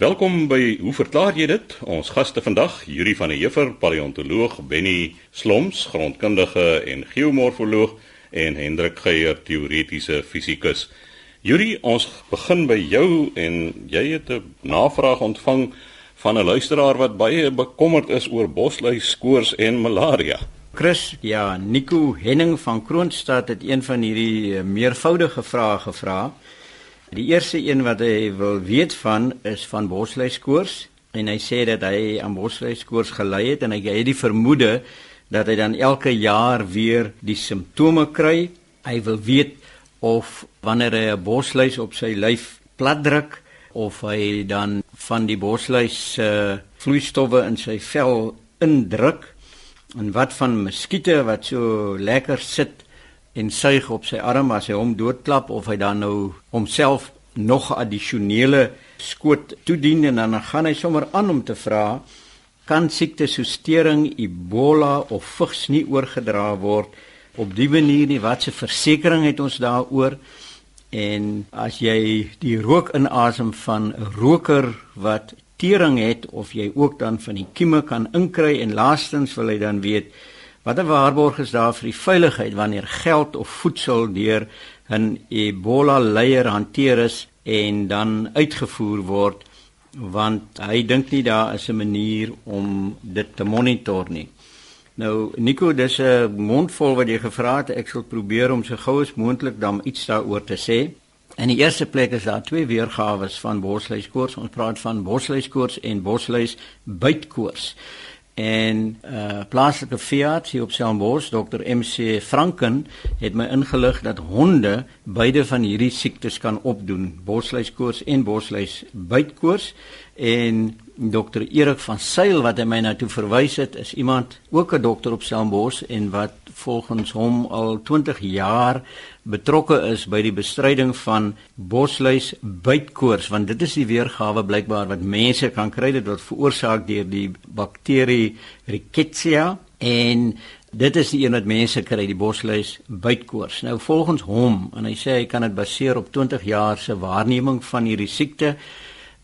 Welkom by Hoe verklaar jy dit? Ons gaste vandag, Yuri van der Heever, paleontoloog, Benny Sloms, grondkundige en geomorfoloog en Hendrik Geier, teoretiese fisikus. Yuri, ons begin by jou en jy het 'n navraag ontvang van 'n luisteraar wat baie bekommerd is oor bosluis, koors en malaria. Chris, ja, Nico Henning van Kroonstad het een van hierdie eh, meervoudige vrae gevra. Die eerste een wat hy wil weet van is van bosluiskoors en hy sê dat hy aan bosluiskoors gelei het en hy het die vermoede dat hy dan elke jaar weer die simptome kry. Hy wil weet of wanneer hy 'n bosluis op sy lyf platdruk of hy dan van die bosluis se uh, vloeistowwe in sy vel indruk en wat van muskiete wat so lekker sit en suig op sy arm as hy hom doodklap of hy dan nou homself nog addisionele skoot toedien en dan gaan hy sommer aan om te vra kan siekte so stering Ebola of vigs nie oorgedra word? Op die manier nie wat se versekerings het ons daaroor? En as jy die rook inasem van 'n roker wat tering het of jy ook dan van die kieme kan inkry en laastens wil hy dan weet Watter waarborg is daar vir die veiligheid wanneer geld of voedsel deur 'n Ebola leier hanteer is en dan uitgevoer word want hy dink nie daar is 'n manier om dit te monitor nie. Nou Nico, dis 'n mondvol wat jy gevra het. Ek sal probeer om so gou as moontlik dan iets daaroor te sê. In die eerste plek is daar twee weergawe van bosluiskoors. Ons praat van bosluiskoors en bosluisbuitkoors en uh plaaslike veearts hier op Stellenbosch dokter MC Franken het my ingelig dat honde beide van hierdie siektes kan opdoen. Bosluiskoors en bosluis bytkoors en dokter Erik van Sail wat hy my na toe verwys het is iemand ook 'n dokter op Stellenbosch en wat volgens hom al 20 jaar betrokke is by die bestryding van bosluis bytkoors want dit is die weergawe blykbaar wat mense kan kry. Dit word veroorsaak deur die bakterie Rickettsia en dit is die een wat mense kry die bosluis bytkoors. Nou volgens hom en hy sê hy kan dit baseer op 20 jaar se waarneming van hierdie siekte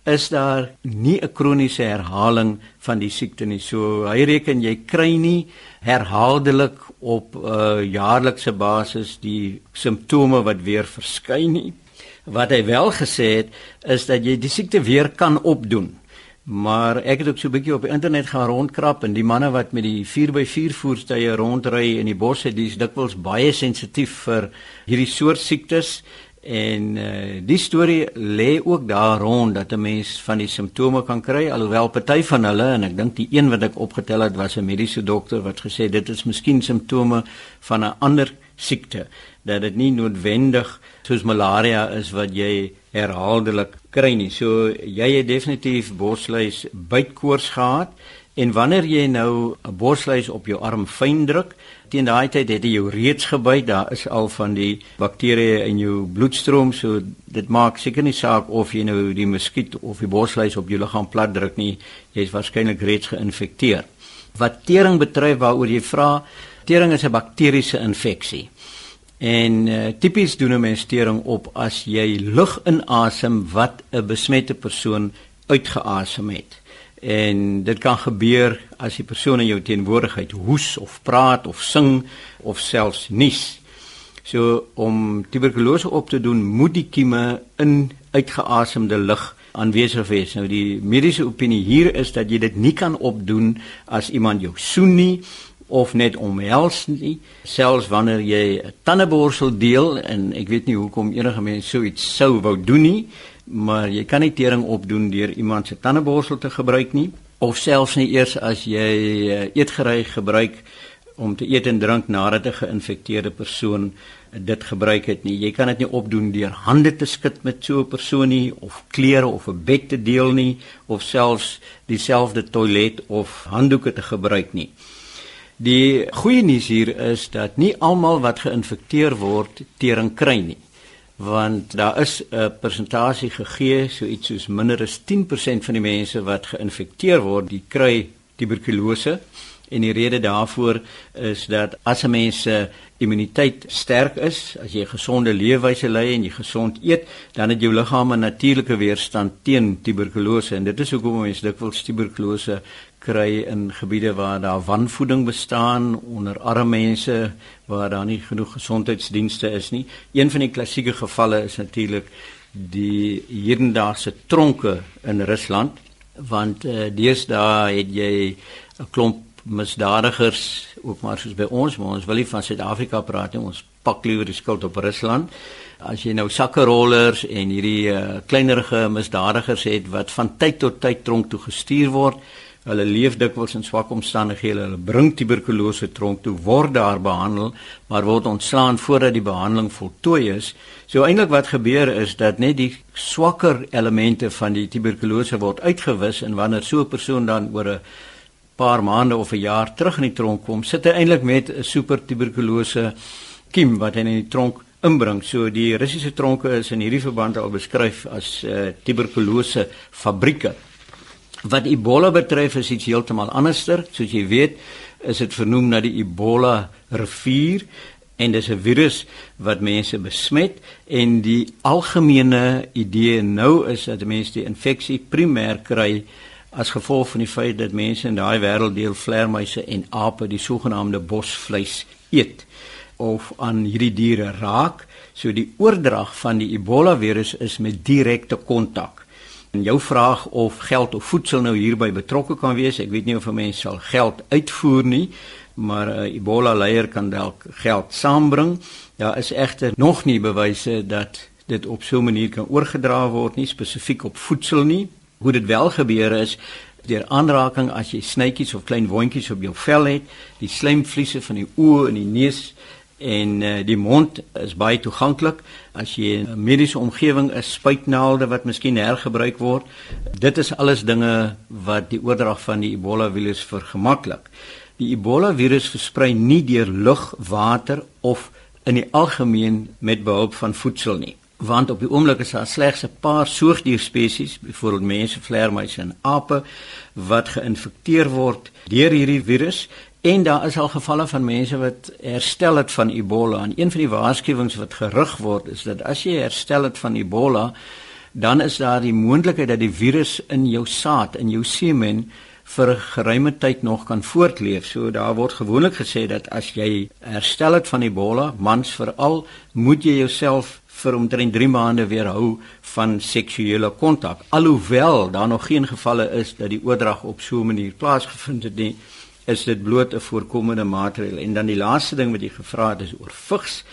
is daar nie 'n kroniese herhaling van die siekte nie. So hy reken jy kry nie herhaaldelik op 'n uh, jaarlikse basis die simptome wat weer verskyn nie. Wat hy wel gesê het is dat jy die siekte weer kan opdoen. Maar ek het ook so 'n bietjie op die internet gaan rondkrap en die manne wat met die 4x4 voertuie rondry in die bosse, dis dikwels baie sensitief vir hierdie soort siektes En uh, die storie lê ook daar rond dat 'n mens van die simptome kan kry alhoewel party van hulle en ek dink die een wat ek opgetel het was 'n mediese dokter wat gesê dit is miskien simptome van 'n ander siekte dat dit nie noodwendig soos malaria is wat jy herhaaldelik kry nie. So jy het definitief bosluis bytkoors gehad en wanneer jy nou 'n bosluis op jou arm fyn druk teen daai tyd het jy jou reeds gebyt daar is al van die bakterieë in jou bloedstroom so dit maak seker nie saak of jy nou die muskiet of die bosluis op jou liggaam plat druk nie jy is waarskynlik reeds geïnfekteer wat tering betref waaroor jy vra tering is 'n bakteriese infeksie en uh, tipies doen 'n mens tering op as jy lug inasem wat 'n besmette persoon uitgeasem het en dit kan gebeur as die persoon in jou teenwoordigheid hoes of praat of sing of selfs nies. So om tuberkulose op te doen, moet die kieme in uitgeasemde lug aanwesig wees. Nou die mediese opinie hier is dat jy dit nie kan opdoen as iemand jou soen nie of net omhels nie, selfs wanneer jy 'n tandeborsel deel en ek weet nie hoekom enige mens so iets sou wou doen nie maar jy kan nie tering opdoen deur iemand se tandeborsel te gebruik nie of selfs nie eers as jy uh, eetgerei gebruik om te eet en drink nadat 'n geïnfekteerde persoon dit gebruik het nie. Jy kan dit nie opdoen deur hande te skud met so 'n persoon nie of klere of 'n bed te deel nie of selfs dieselfde toilet of handdoeke te gebruik nie. Die goeie nuus hier is dat nie almal wat geïnfekteer word tering kry nie want daar is 'n persentasie gegee so iets soos minder as 10% van die mense wat geïnfekteer word, die kry tuberkulose En die rede daarvoor is dat as 'n mens se immuniteit sterk is, as jy 'n gesonde leefwyse lei en jy gesond eet, dan het jou liggaam 'n natuurlike weerstand teen tuberkulose en dit is hoekom mense dikwels tuberkulose kry in gebiede waar daar wanvoeding bestaan onder arme mense waar daar nie genoeg gesondheidsdienste is nie. Een van die klassieke gevalle is natuurlik die hierdaagse tronke in Rusland want uh, deesdae het jy 'n klomp misdadigers ook maar soos by ons maar ons wil nie van Suid-Afrika praat nie ons pak liewer die skuld op Rusland as jy nou sakkerollers en hierdie uh, kleinerige misdadigers het wat van tyd tot tyd tronk toe gestuur word Hulle leef dikwels in swak omstandighede. Hulle bring tuberkulose tronk toe, word daar behandel, maar word ontslaan voordat die behandeling voltooi is. So eintlik wat gebeur is dat net die swakker elemente van die tuberkulose word uitgewis en wanneer so 'n persoon dan oor 'n paar maande of 'n jaar terug in die tronk kom, sit hy eintlik met 'n super tuberkulose kiem wat hy in die tronk inbring. So die Russiese tronke is in hierdie verband al beskryf as uh, tuberkulose fabrieke. Wat Ebola betref is iets heeltemal anderster. Soos jy weet, is dit vernoem na die Ebola rivier en dis 'n virus wat mense besmet en die algemene idee nou is dat mense die infeksie primêr kry as gevolg van die feit dat mense in daai wêrelddeel vleermuise en ape die sogenaamde bosvleis eet of aan hierdie diere raak. So die oordrag van die Ebola virus is met direkte kontak. En jou vraag of geld of voedsel nou hierby betrokke kan wees, ek weet nie of 'n mens sal geld uitvoer nie, maar 'n Ebola leier kan dalk geld saambring. Daar is egter nog nie bewyse dat dit op so 'n manier kan oorgedra word nie spesifiek op voedsel nie. Hoe dit wel gebeur is deur aanraking as jy snytjies of klein wondjies op jou vel het, die slijmvliese van die oë en die neus en uh, die mond is baie toeganklik as jy in 'n mediese omgewing is spuitnaalde wat miskien hergebruik word dit is alles dinge wat die oordrag van die Ebola virus vergemaklik. Die Ebola virus versprei nie deur lug, water of in die algemeen met behulp van voedsel nie want op die oomblik is daar slegs 'n paar soogdierspesies byvoorbeeld mense, vleermuise en ape wat geïnfekteer word deur hierdie virus En daar is al gevalle van mense wat herstel het van Ebola. En een van die waarskuwings wat gerig word is dat as jy herstel het van Ebola, dan is daar die moontlikheid dat die virus in jou saad, in jou semen vir 'n geruime tyd nog kan voortleef. So daar word gewoonlik gesê dat as jy herstel het van Ebola, mans veral, moet jy jouself vir omtrent 3 maande weerhou van seksuele kontak. Alhoewel daar nog geen gevalle is dat die oordrag op so 'n manier plaasgevind het nie is dit bloot 'n voorkomende maatreël. En dan die laaste ding wat jy gevra het is oor vigs.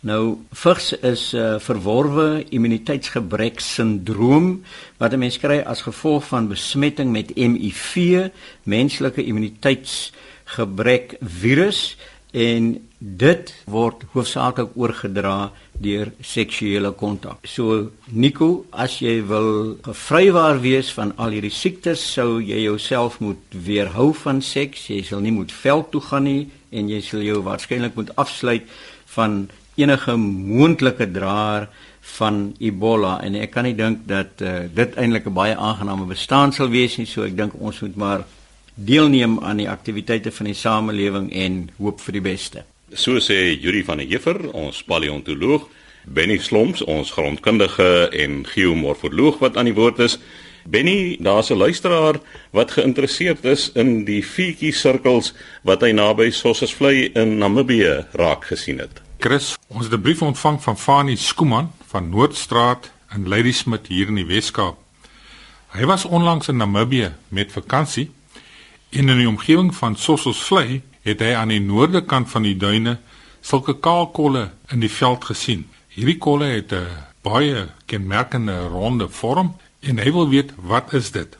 Nou vigs is 'n uh, verworwe immuniteitsgebrek sindroom wat 'n mens kry as gevolg van besmetting met HIV, menslike immuniteitsgebrek virus en dit word hoofsaaklik oorgedra deur seksuele kontak. So Nico, as jy wil gevrywaar wees van al hierdie siektes, sou jy jouself moet weerhou van seks. Jy sal nie moet veld toe gaan nie en jy sal jou waarskynlik moet afsluit van enige moontlike draer van Ebola en ek kan nie dink dat uh, dit eintlik 'n baie aangename bestaan sal wees nie. So ek dink ons moet maar deelneem aan die aktiwiteite van die samelewing en hoop vir die beste. So sê Yuri van der Heever, ons paleontoloog, Benny Sloms, ons grondkundige en geomorfoloog wat aan die woord is. Benny, daar's 'n luisteraar wat geïnteresseerd is in die vuurtjie sirkels wat hy naby Sossusvlei in Namibië raak gesien het. Chris, ons het 'n brief ontvang van Fanie Skooman van Noordstraat in Ladysmith hier in die Weskaap. Hy was onlangs in Namibië met vakansie en in die omgewing van Sossusvlei het hy aan die noorde kant van die duine sulke kaalkolle in die veld gesien. Hierdie kolle het 'n baie kenmerkende ronde vorm en hy wil weet wat is dit?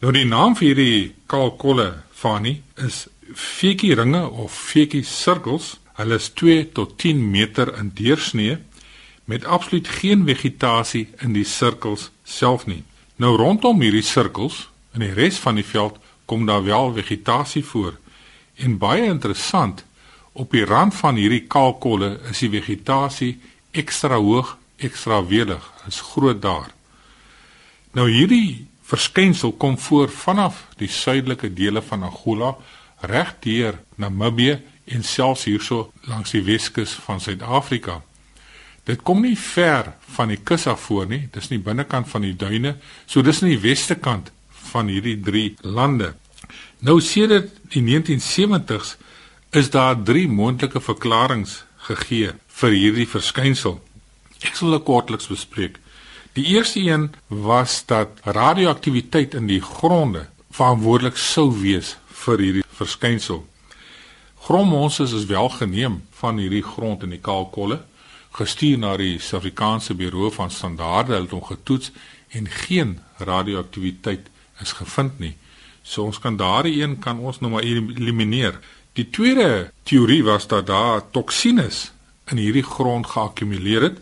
Nou die naam vir hierdie kaalkolle Fani is feekie ringe of feekie sirkels. Hulle is 2 tot 10 meter in deursnee met absoluut geen vegetasie in die sirkels self nie. Nou rondom hierdie sirkels in die res van die veld kom daar wel vegetasie voor. En baie interessant, op die rand van hierdie kaalkolle is die vegetasie ekstra hoog, ekstra welig, is groot daar. Nou hierdie verskynsel kom voor vanaf die suidelike dele van Angola reg deur Namibië en selfs hierso langs die Weskus van Suid-Afrika. Dit kom nie ver van die kus af voor nie, dis nie binnekant van die duine, so dis nie die weste kant van hierdie drie lande. Nou sedert die 1970s is daar drie moontlike verklaringe gegee vir hierdie verskynsel. Ek sal dit kortliks bespreek. Die eerste een was dat radioaktiwiteit in die gronde verantwoordelik sou wees vir hierdie verskynsel. Grondmonsters is wel geneem van hierdie grond in die Kaalkolle, gestuur na die Suid-Afrikaanse Buro van Standaarde, hulle het hom getoets en geen radioaktiwiteit is gevind nie. So ons kan daardie een kan ons nou maar elimineer. Die tweede teorie was dat daar toksines in hierdie grond geakkumuleer het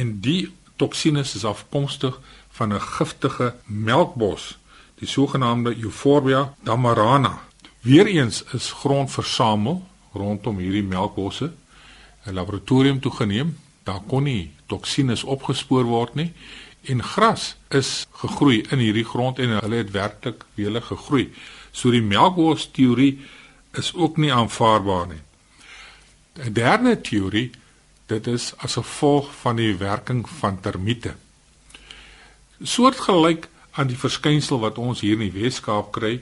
en die toksines is afkomstig van 'n giftige melkbos, die sogenaamde Euphorbia damarana. Weereens is grond versamel rondom hierdie melkbosse. 'n Laboratorium toegeneem, daar kon nie toksines opgespoor word nie en gras is gegroei in hierdie grond en hulle het werklik wele gegroei. So die melkbos teorie is ook nie aanvaarbaar nie. 'n Derde teorie, dit is as gevolg van die werking van termiete. Soortgelyk aan die verskynsel wat ons hier in die Weskaap kry,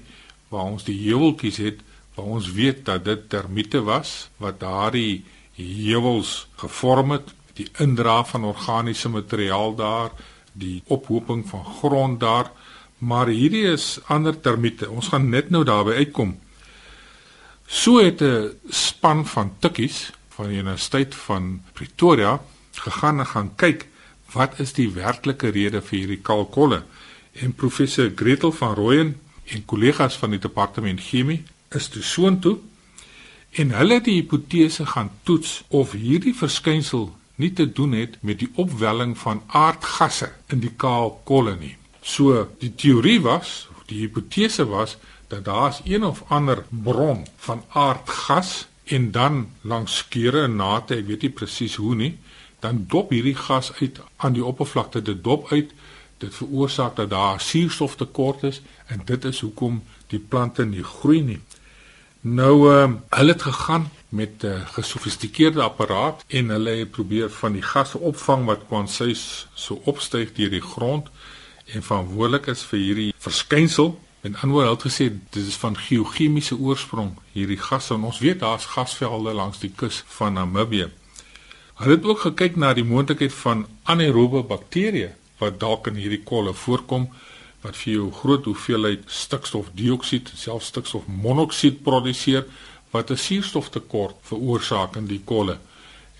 waar ons die heuweltjies het waar ons weet dat dit termiete was wat daardie heuwels gevorm het die indra van organiese materiaal daar die ophoping van grond daar maar hierdie is ander termiete. Ons gaan net nou daarby uitkom. So het 'n span van tikkies van die universiteit van Pretoria gegaan en gaan kyk wat is die werklike rede vir hierdie kalkolle? En professor Gretel van Rooyen en kollegas van die departement chemie is toe soontoe en hulle het die hipotese gaan toets of hierdie verskynsel nie te doen het met die opwelling van aardgasse in die kaal kolonie. So die teorie was, die hipotese was dat daar is een of ander bron van aardgas en dan langs skeure en nate, ek weet nie presies hoe nie, dan dop hierdie gas uit aan die oppervlakte, dit dop uit dit veroorsaak dat daar suurstoftekort is en dit is hoekom die plante nie groei nie. Nou ehm uh, hulle het gegaan met 'n uh, gesofistikeerde apparaat en hulle het probeer van die gasse opvang wat kwansuis so opstyg deur die grond en verantwoordelik is vir hierdie verskynsel. En anders het gesê dit is van geochemiese oorsprong hierdie gasse en ons weet daar's gasvelde langs die kus van Namibië. Hulle het ook gekyk na die moontlikheid van anaerobe bakterieë wat dalk in hierdie kolle voorkom wat vir jou groot hoeveelheid stikstofdioksied, selfs stikstofmonoksied produseer wat 'n suurstoftekort veroorsaak in die kolle.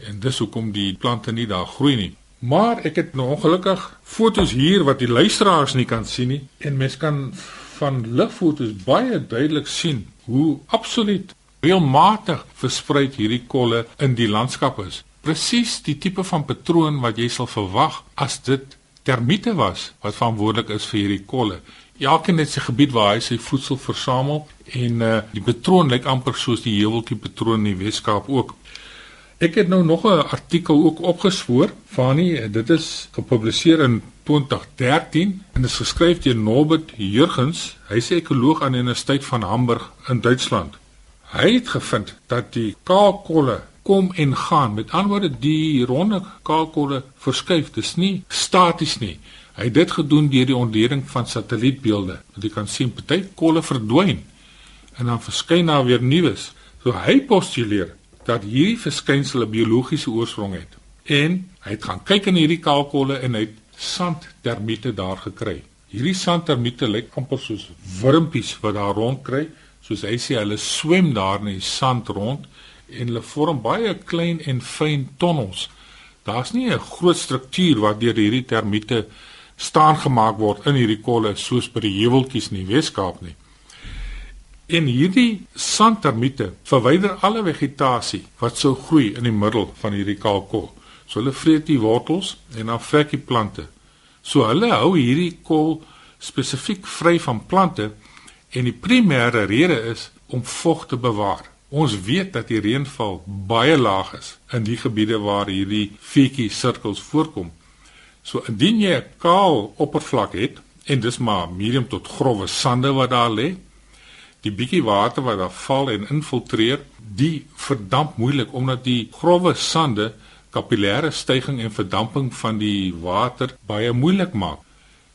En dis hoekom die plante nie daar groei nie. Maar ek het nou ongelukkig fotos hier wat die luisteraars nie kan sien nie en mens kan van lugfoto's baie duidelik sien hoe absoluut reëlmatig versprei hierdie kolle in die landskap is. Presies die tipe van patroon wat jy sal verwag as dit termiete was wat verantwoordelik is vir hierdie kolle. Elkeen het sy gebied waar hy sy voedsel versamel en uh, die patroon lyk amper soos die heuweltjie patroon in die Weskaap ook. Ek het nou nog 'n artikel ook opgespoor, Fani, dit is gepubliseer in 2013 en is geskryf deur Norbert Jurgens, hy's 'n ekoloog aan die Universiteit van Hamburg in Duitsland. Hy het gevind dat die kaalkolle kom en gaan. Met ander woorde, die ronde kaalkolle verskuif. Dit is nie staties nie. Hy het dit gedoen deur die ontleding van satellietbeelde. Want jy kan sien party kolle verdwyn en dan verskyn daar weer nuus. So hy postuleer dat hierdie verskynsel 'n biologiese oorsprong het. En hy het gaan kyk in hierdie kaalkolle en hy het sandtermiete daar gekry. Hierdie sandtermiete lyk amper soos wurmpies wat daar rondkry. Soos hy sê, hulle swem daar in die sand rond en hulle vorm baie klein en fyn tonnels. Daar's nie 'n groot struktuur waardeur hierdie termiete staan gemaak word in hierdie kolle soos by die heuweltjies in die Weskaap nie. En hierdie sandtermiete verwyder alle vegetasie wat sou groei in die middel van hierdie kaalkol. So hulle vreet die wortels en dan vrek die plante. So hulle hou hierdie kol spesifiek vry van plante en die primêre rede is om vog te bewaar. Ons weet dat die reënval baie laag is in die gebiede waar hierdie feetjie sirkels voorkom. So indien jy 'n kaal oppervlak het en dis maar medium tot grove sande wat daar lê, die bietjie water wat daar val en infiltreer, die verdamp moeilik omdat die grouwe sande kapillêre stygings en verdamping van die water baie moeilik maak.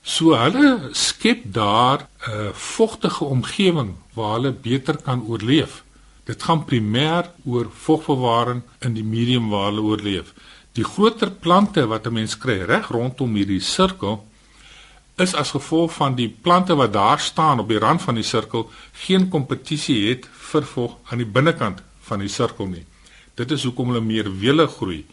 So hulle skep daar 'n vogtige omgewing waar hulle beter kan oorleef. Dit gaan primêr oor vogbewaring in die medium waar hulle oorleef. Die groter plante wat 'n mens kry reg rondom hierdie sirkel is as gevolg van die plante wat daar staan op die rand van die sirkel geen kompetisie het vir vog aan die binnekant van die sirkel nie. Dit is hoekom hulle meer wele groei.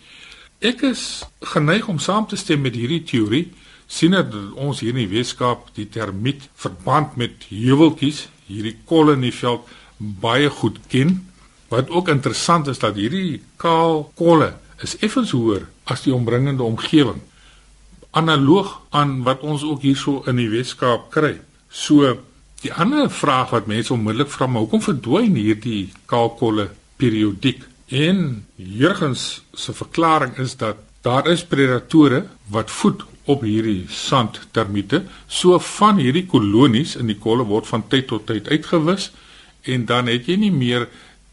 Ek is geneig om saam te stem met hierdie teorie sien dat ons hier in die Weskaap die termiet verband met heuweltjies hierdie kolle in die veld baie goed ken. Wat ook interessant is dat hierdie kaal kolle is effens hoër as die omringende omgewing. Analoog aan wat ons ook hierso in die Weskaap kry. So die ander vraag wat mense onmiddellik vra, maar hoekom verdwyn hierdie kaal kolle periodiek? En Jurgens se verklaring is dat daar is predatore wat voed op hierdie sandtermiete. So van hierdie kolonies in die kolle word van tyd tot tyd uitgewis en dan het jy nie meer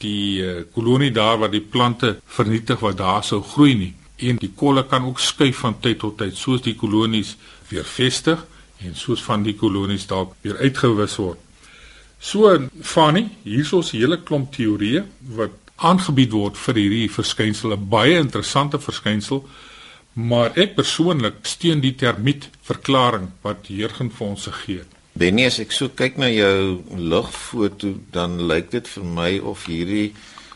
die uh, kolonie daar waar die plante vernietig wat daar sou groei nie. En die kolle kan ook skuif van tyd tot tyd soos die kolonies weer vestig en soos van die kolonies dalk weer uitgewis word. So Fanny, hiersoos 'n hele klomp teorieë wat aangebied word vir hierdie verskynsel, 'n baie interessante verskynsel Maar ek persoonlik steun die termiet verklaring wat Jurgen vir ons gee. Benny, as ek so kyk na jou lugfoto, dan lyk dit vir my of hierdie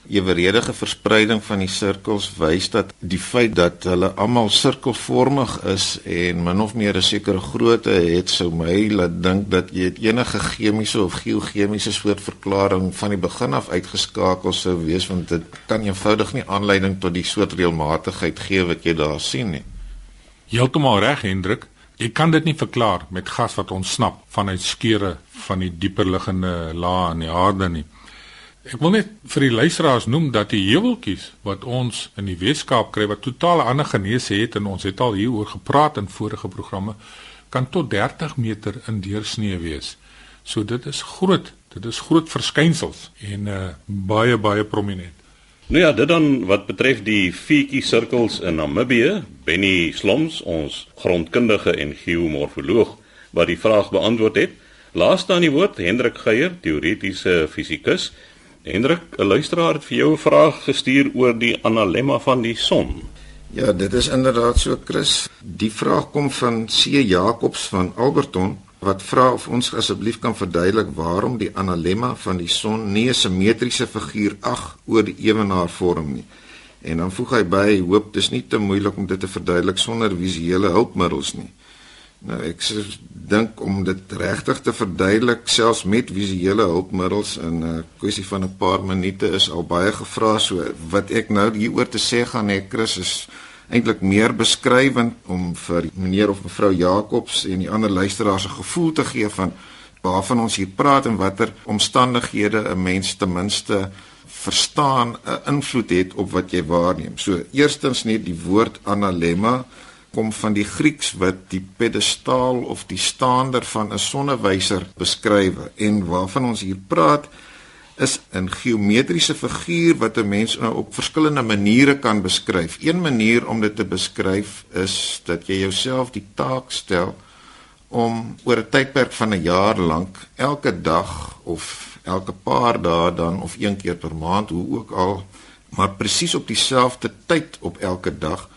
eweredige verspreiding van die sirkels wys dat die feit dat hulle almal sirkelvormig is en min of meer 'n sekere grootte het sou my laat dink dat jy enige chemiese of geochemiese soort verklaring van die begin af uitgeskakel sou wees want dit kan eenvoudig nie aanleiding tot die soort reëlmatigheid gee wat jy daar sien nie. Heeltemal reg Hendrik. Jy kan dit nie verklaar met gas wat ontsnap vanuit skeure van die dieper liggende lae in die aarde nie. Ek wil net vir die luisteraars noem dat die heuweltjies wat ons in die Weskaap kry wat totaal ander genese het en ons het al hieroor gepraat in vorige programme kan tot 30 meter in deursnee wees. So dit is groot, dit is groot verskynsels en uh, baie baie prominent. Nou ja, dit dan wat betref die viertjie sirkels in Namibië, Benny Sloms, ons grondkundige en geomorfoloog wat die vraag beantwoord het. Laaste aan die woord Hendrik Geier, teoretiese fisikus Hendrik, 'n luisteraar het vir jou 'n vraag gestuur oor die analemma van die son. Ja, dit is inderdaad so, Chris. Die vraag kom van C Jacobs van Alberton wat vra of ons asseblief kan verduidelik waarom die analemma van die son nie 'n simmetriese figuur ag oor die ewenaar vorm nie. En dan voeg hy by: "Hoop dis nie te moeilik om dit te verduidelik sonder visuele hulpmiddels nie." Nou ek dink om dit regtig te verduidelik selfs met visuele hulpmiddels in 'n kwessie van 'n paar minute is al baie gevra so wat ek nou hieroor te sê gaan hê Chris is eintlik meer beskrywend om vir meneer of mevrou Jacobs en die ander luisteraars 'n gevoel te gee van waarvan ons hier praat en watter omstandighede 'n mens ten minste verstaan 'n invloed het op wat jy waarneem. So eerstens net die woord analemma kom van die Grieks wat die pedestaal of die staander van 'n sonnewyser beskryf en waarvan ons hier praat is 'n geometriese figuur wat 'n mens nou op verskillende maniere kan beskryf. Een manier om dit te beskryf is dat jy jouself die taak stel om oor 'n tydperk van 'n jaar lank elke dag of elke paar dae dan of een keer per maand hoe ook al maar presies op dieselfde tyd op elke dag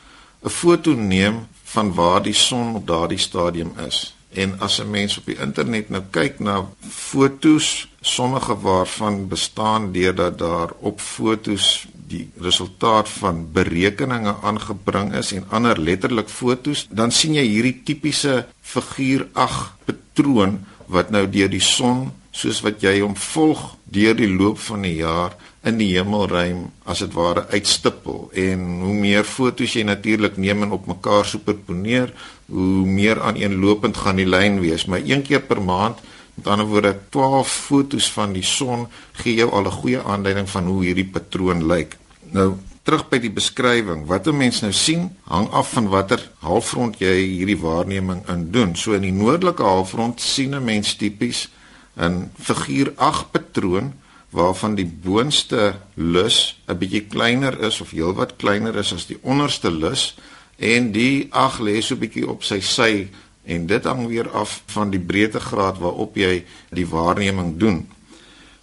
'n foto neem van waar die son op daardie stadium is. En as 'n mens op die internet nou kyk na fotos, sommige waarvan bestaan deurdat daar op fotos die resultaat van berekeninge aangebring is en ander letterlik fotos, dan sien jy hierdie tipiese figuur ag patroon wat nou deur die son soos wat jy hom volg deur die loop van die jaar in die hemelruim as dit ware uitstippel. En hoe meer fotos jy natuurlik neem en op mekaar superponeer hoe meer aaneenlopend gaan die lyn wees. Maar een keer per maand met ander woorde 12 fotos van die son gee jou al 'n goeie aanduiding van hoe hierdie patroon lyk. Nou terug by die beskrywing. Wat 'n mens nou sien hang af van watter halfrond jy hierdie waarneming in doen. So in die noordelike halfrond sien 'n mens tipies 'n figuur 8 patroon waarvan die boonste lus 'n bietjie kleiner is of heelwat kleiner is as die onderste lus en die 8 lê so bietjie op sy sy en dit hang weer af van die breedtegraad waarop jy die waarneming doen.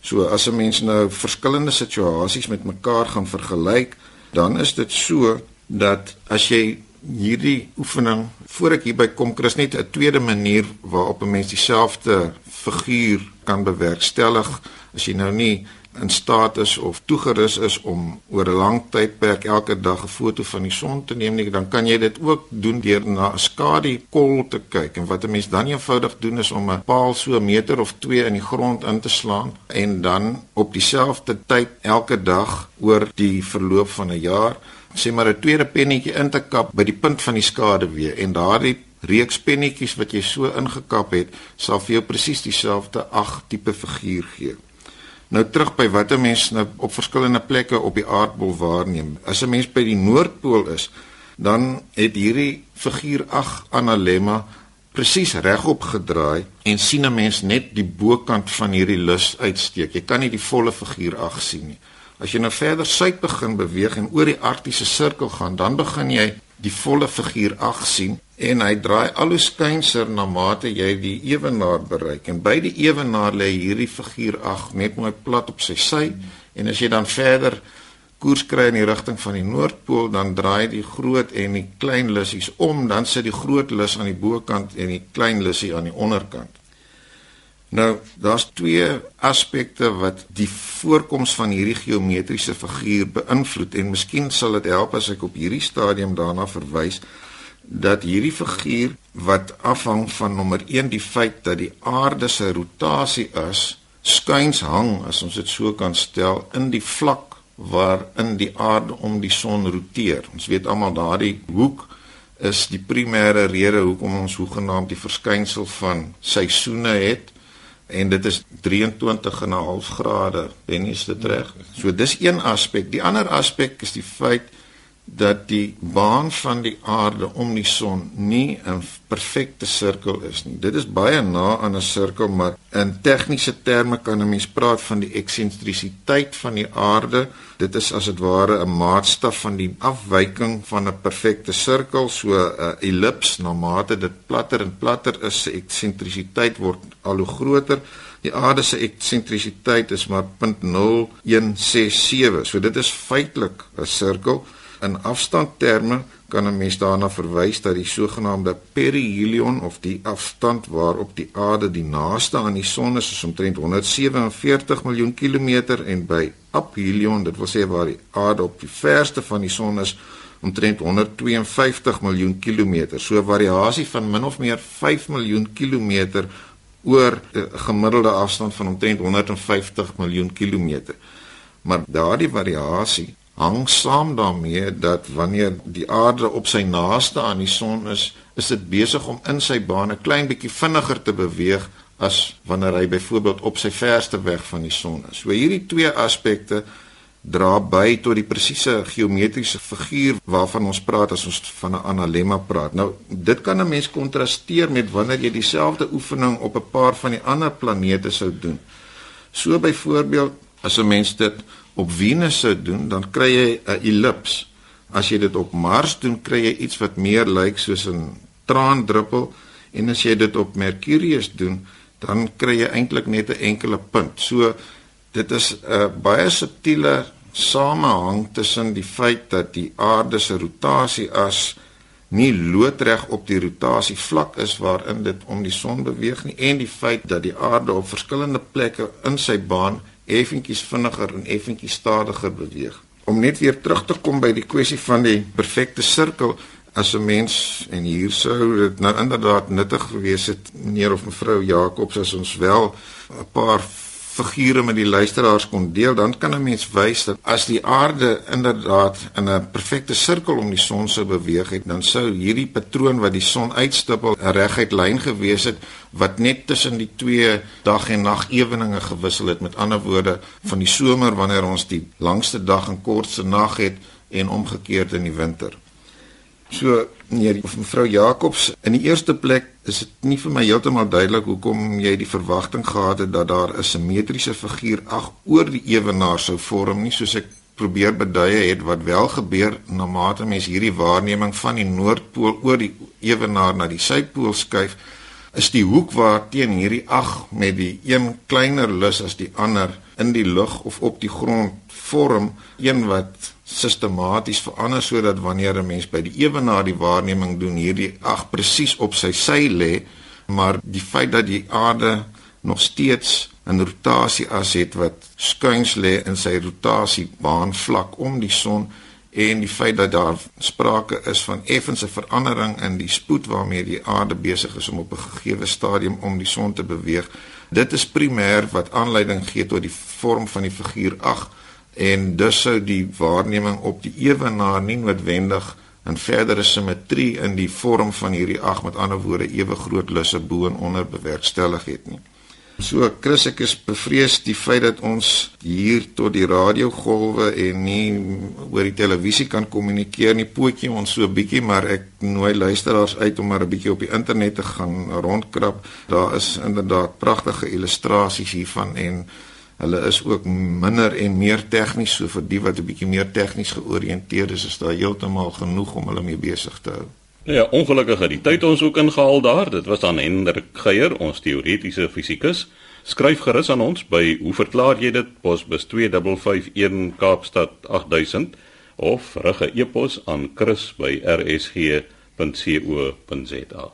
So as 'n mens nou verskillende situasies met mekaar gaan vergelyk, dan is dit so dat as jy hierdie oefening voor ek hierby kom, Chris net 'n tweede manier waarop 'n mens dieselfde figuur kan bewerkstellig as jy nou nie in staat is of toegerus is om oor 'n lang tydperk elke dag 'n foto van die son te neem nie, dan kan jy dit ook doen deur na 'n skadukol te kyk. En wat 'n mens dan eenvoudig doen is om 'n paal so 'n meter of 2 in die grond in te slaan en dan op dieselfde tyd elke dag oor die verloop van 'n jaar sê maar 'n tweede pennetjie in te kap by die punt van die skaduwee en daardie reeks pennetjies wat jy so ingekap het, sal vir jou presies dieselfde ag tipe figuur gee. Nou terug by wat 'n mens nou op verskillende plekke op die aardbol waarneem. As 'n mens by die noordpool is, dan het hierdie figuur 8 analemma presies regop gedraai en sien 'n mens net die bokant van hierdie lus uitsteek. Jy kan nie die volle figuur 8 sien nie. As jy nou verder suid begin beweeg en oor die arktiese sirkel gaan, dan begin jy die volle figuur 8 sien en hy draai al hoe skynser na mate jy die ewenaar bereik. En by die ewenaar lê hierdie figuur ag net mooi plat op sy sy. En as jy dan verder koers kry in die rigting van die noordpool dan draai die groot en die klein lussies om. Dan sit die groot lus aan die bokant en die klein lussie aan die onderkant nou daar's twee aspekte wat die voorkoms van hierdie geometriese figuur beïnvloed en miskien sal dit help as ek op hierdie stadium daarna verwys dat hierdie figuur wat afhang van nommer 1 die feit dat die aarde se rotasie is skuins hang as ons dit so kan stel in die vlak waarin die aarde om die son roteer. Ons weet almal daardie hoek is die primêre rede hoekom ons hoegenaamd die verskynsel van seisoene het en dit is 23 en 'n half grade. Ben jy dit reg? So dis een aspek. Die ander aspek is die feit dat die baan van die aarde om die son nie 'n perfekte sirkel is nie. Dit is baie na aan 'n sirkel, maar in tegniese terme kan 'n mens praat van die eksentrisiteit van die aarde. Dit is as dit ware 'n maatstaf van die afwyking van 'n perfekte sirkel, so 'n ellips na mate dit platter en platter is, se eksentrisiteit word al hoe groter. Die aarde se eksentrisiteit is maar 0.0167. So dit is feitelik 'n sirkel. In afstandterme kan 'n mens daarna verwys dat die sogenaamde perihelion of die afstand waarop die aarde die naaste aan die son is, is omtrent 147 miljoen kilometer en by aphelion, dit wil sê waar die aarde op die verste van die son is, omtrent 152 miljoen kilometer. So 'n variasie van min of meer 5 miljoen kilometer oor 'n gemiddelde afstand van omtrent 150 miljoen kilometer. Maar daardie variasie hang saam daarmee dat wanneer die aarde op sy naaste aan die son is, is dit besig om in sy baan 'n klein bietjie vinniger te beweeg as wanneer hy byvoorbeeld op sy verste weg van die son is. So hierdie twee aspekte dra by tot die presiese geometriese figuur waarvan ons praat as ons van 'n analemma praat. Nou, dit kan 'n mens kontrasteer met wanneer jy dieselfde oefening op 'n paar van die ander planete sou doen. So byvoorbeeld, as 'n mens dit op Venus sou doen, dan kry jy 'n ellips. As jy dit op Mars doen, kry jy iets wat meer lyk soos 'n traandruppel en as jy dit op Mercurius doen, dan kry jy eintlik net 'n enkele punt. So dit is 'n baie subtiele samehang tussen die feit dat die aarde se rotasie as nie loodreg op die rotasievlak is waarin dit om die son beweeg nie en die feit dat die aarde op verskillende plekke in sy baan effentjies vinniger en effentjies stadiger beweeg. Om net weer terug te kom by die kwessie van die perfekte sirkel as 'n mens en hier sou dit nou inderdaad nuttig gewees het meneer of mevrou Jacobs as ons wel 'n paar figure met die luisteraars kon deel, dan kan 'n mens wys dat as die aarde inderdaad in 'n perfekte sirkel om die son sou beweeg het, dan sou hierdie patroon wat die son uitstippel 'n reguit lyn gewees het wat net tussen die twee dag en nag eweninge gewissel het. Met ander woorde, van die somer wanneer ons die langste dag en kortste nag het en omgekeerd in die winter. So meneer of mevrou Jacobs, in die eerste plek is dit nie vir my heeltemal duidelik hoekom jy die verwagting gehad het dat daar 'n simmetriese figuur ag oor die ewenaar sou vorm nie soos ek probeer beduie het wat wel gebeur na mate mens hierdie waarneming van die noordpool oor die ewenaar na die suidpool skuif is die hoek waar teen hierdie ag met die een kleiner lus as die ander in die lug of op die grond vorm een wat sistematies verander sodat wanneer 'n mens by die ewenaar die waarneming doen hierdie ag presies op sy sy lê maar die feit dat die aarde nog steeds 'n rotasie as het wat skuins lê in sy rotasiebaan vlak om die son en die feit dat daar sprake is van effense verandering in die spoed waarmee die aarde besig is om op 'n gegeewe stadium om die son te beweeg dit is primêr wat aanleiding gee tot die vorm van die figuur 8 en dus sou die waarneming op die ewenaar nie noodwendig 'n verdere simmetrie in die vorm van hierdie 8 met ander woorde ewe groot lusse bo en onder bewerkstellig het nie So Chris ek is bevrees die feit dat ons hier tot die radiogolwe en nie oor die televisie kan kommunikeer nie pootjie ons so bietjie maar ek nooi luisteraars uit om maar 'n bietjie op die internet te gaan rondkrap. Daar is inderdaad pragtige illustrasies hiervan en hulle is ook minder en meer tegnies so vir die wat 'n bietjie meer tegnies georiënteerd is, is daar heeltemal genoeg om hulle mee besig te hou. Ja, ongelukkig het die tyd ons ook ingehaal daar. Dit was dan Hendrik Geier, ons teoretiese fisikus. Skryf gerus aan ons by hoe verklaar jy dit? Posbus 2551 Kaapstad 8000 of rig 'n e-pos aan chris@rsg.co.za.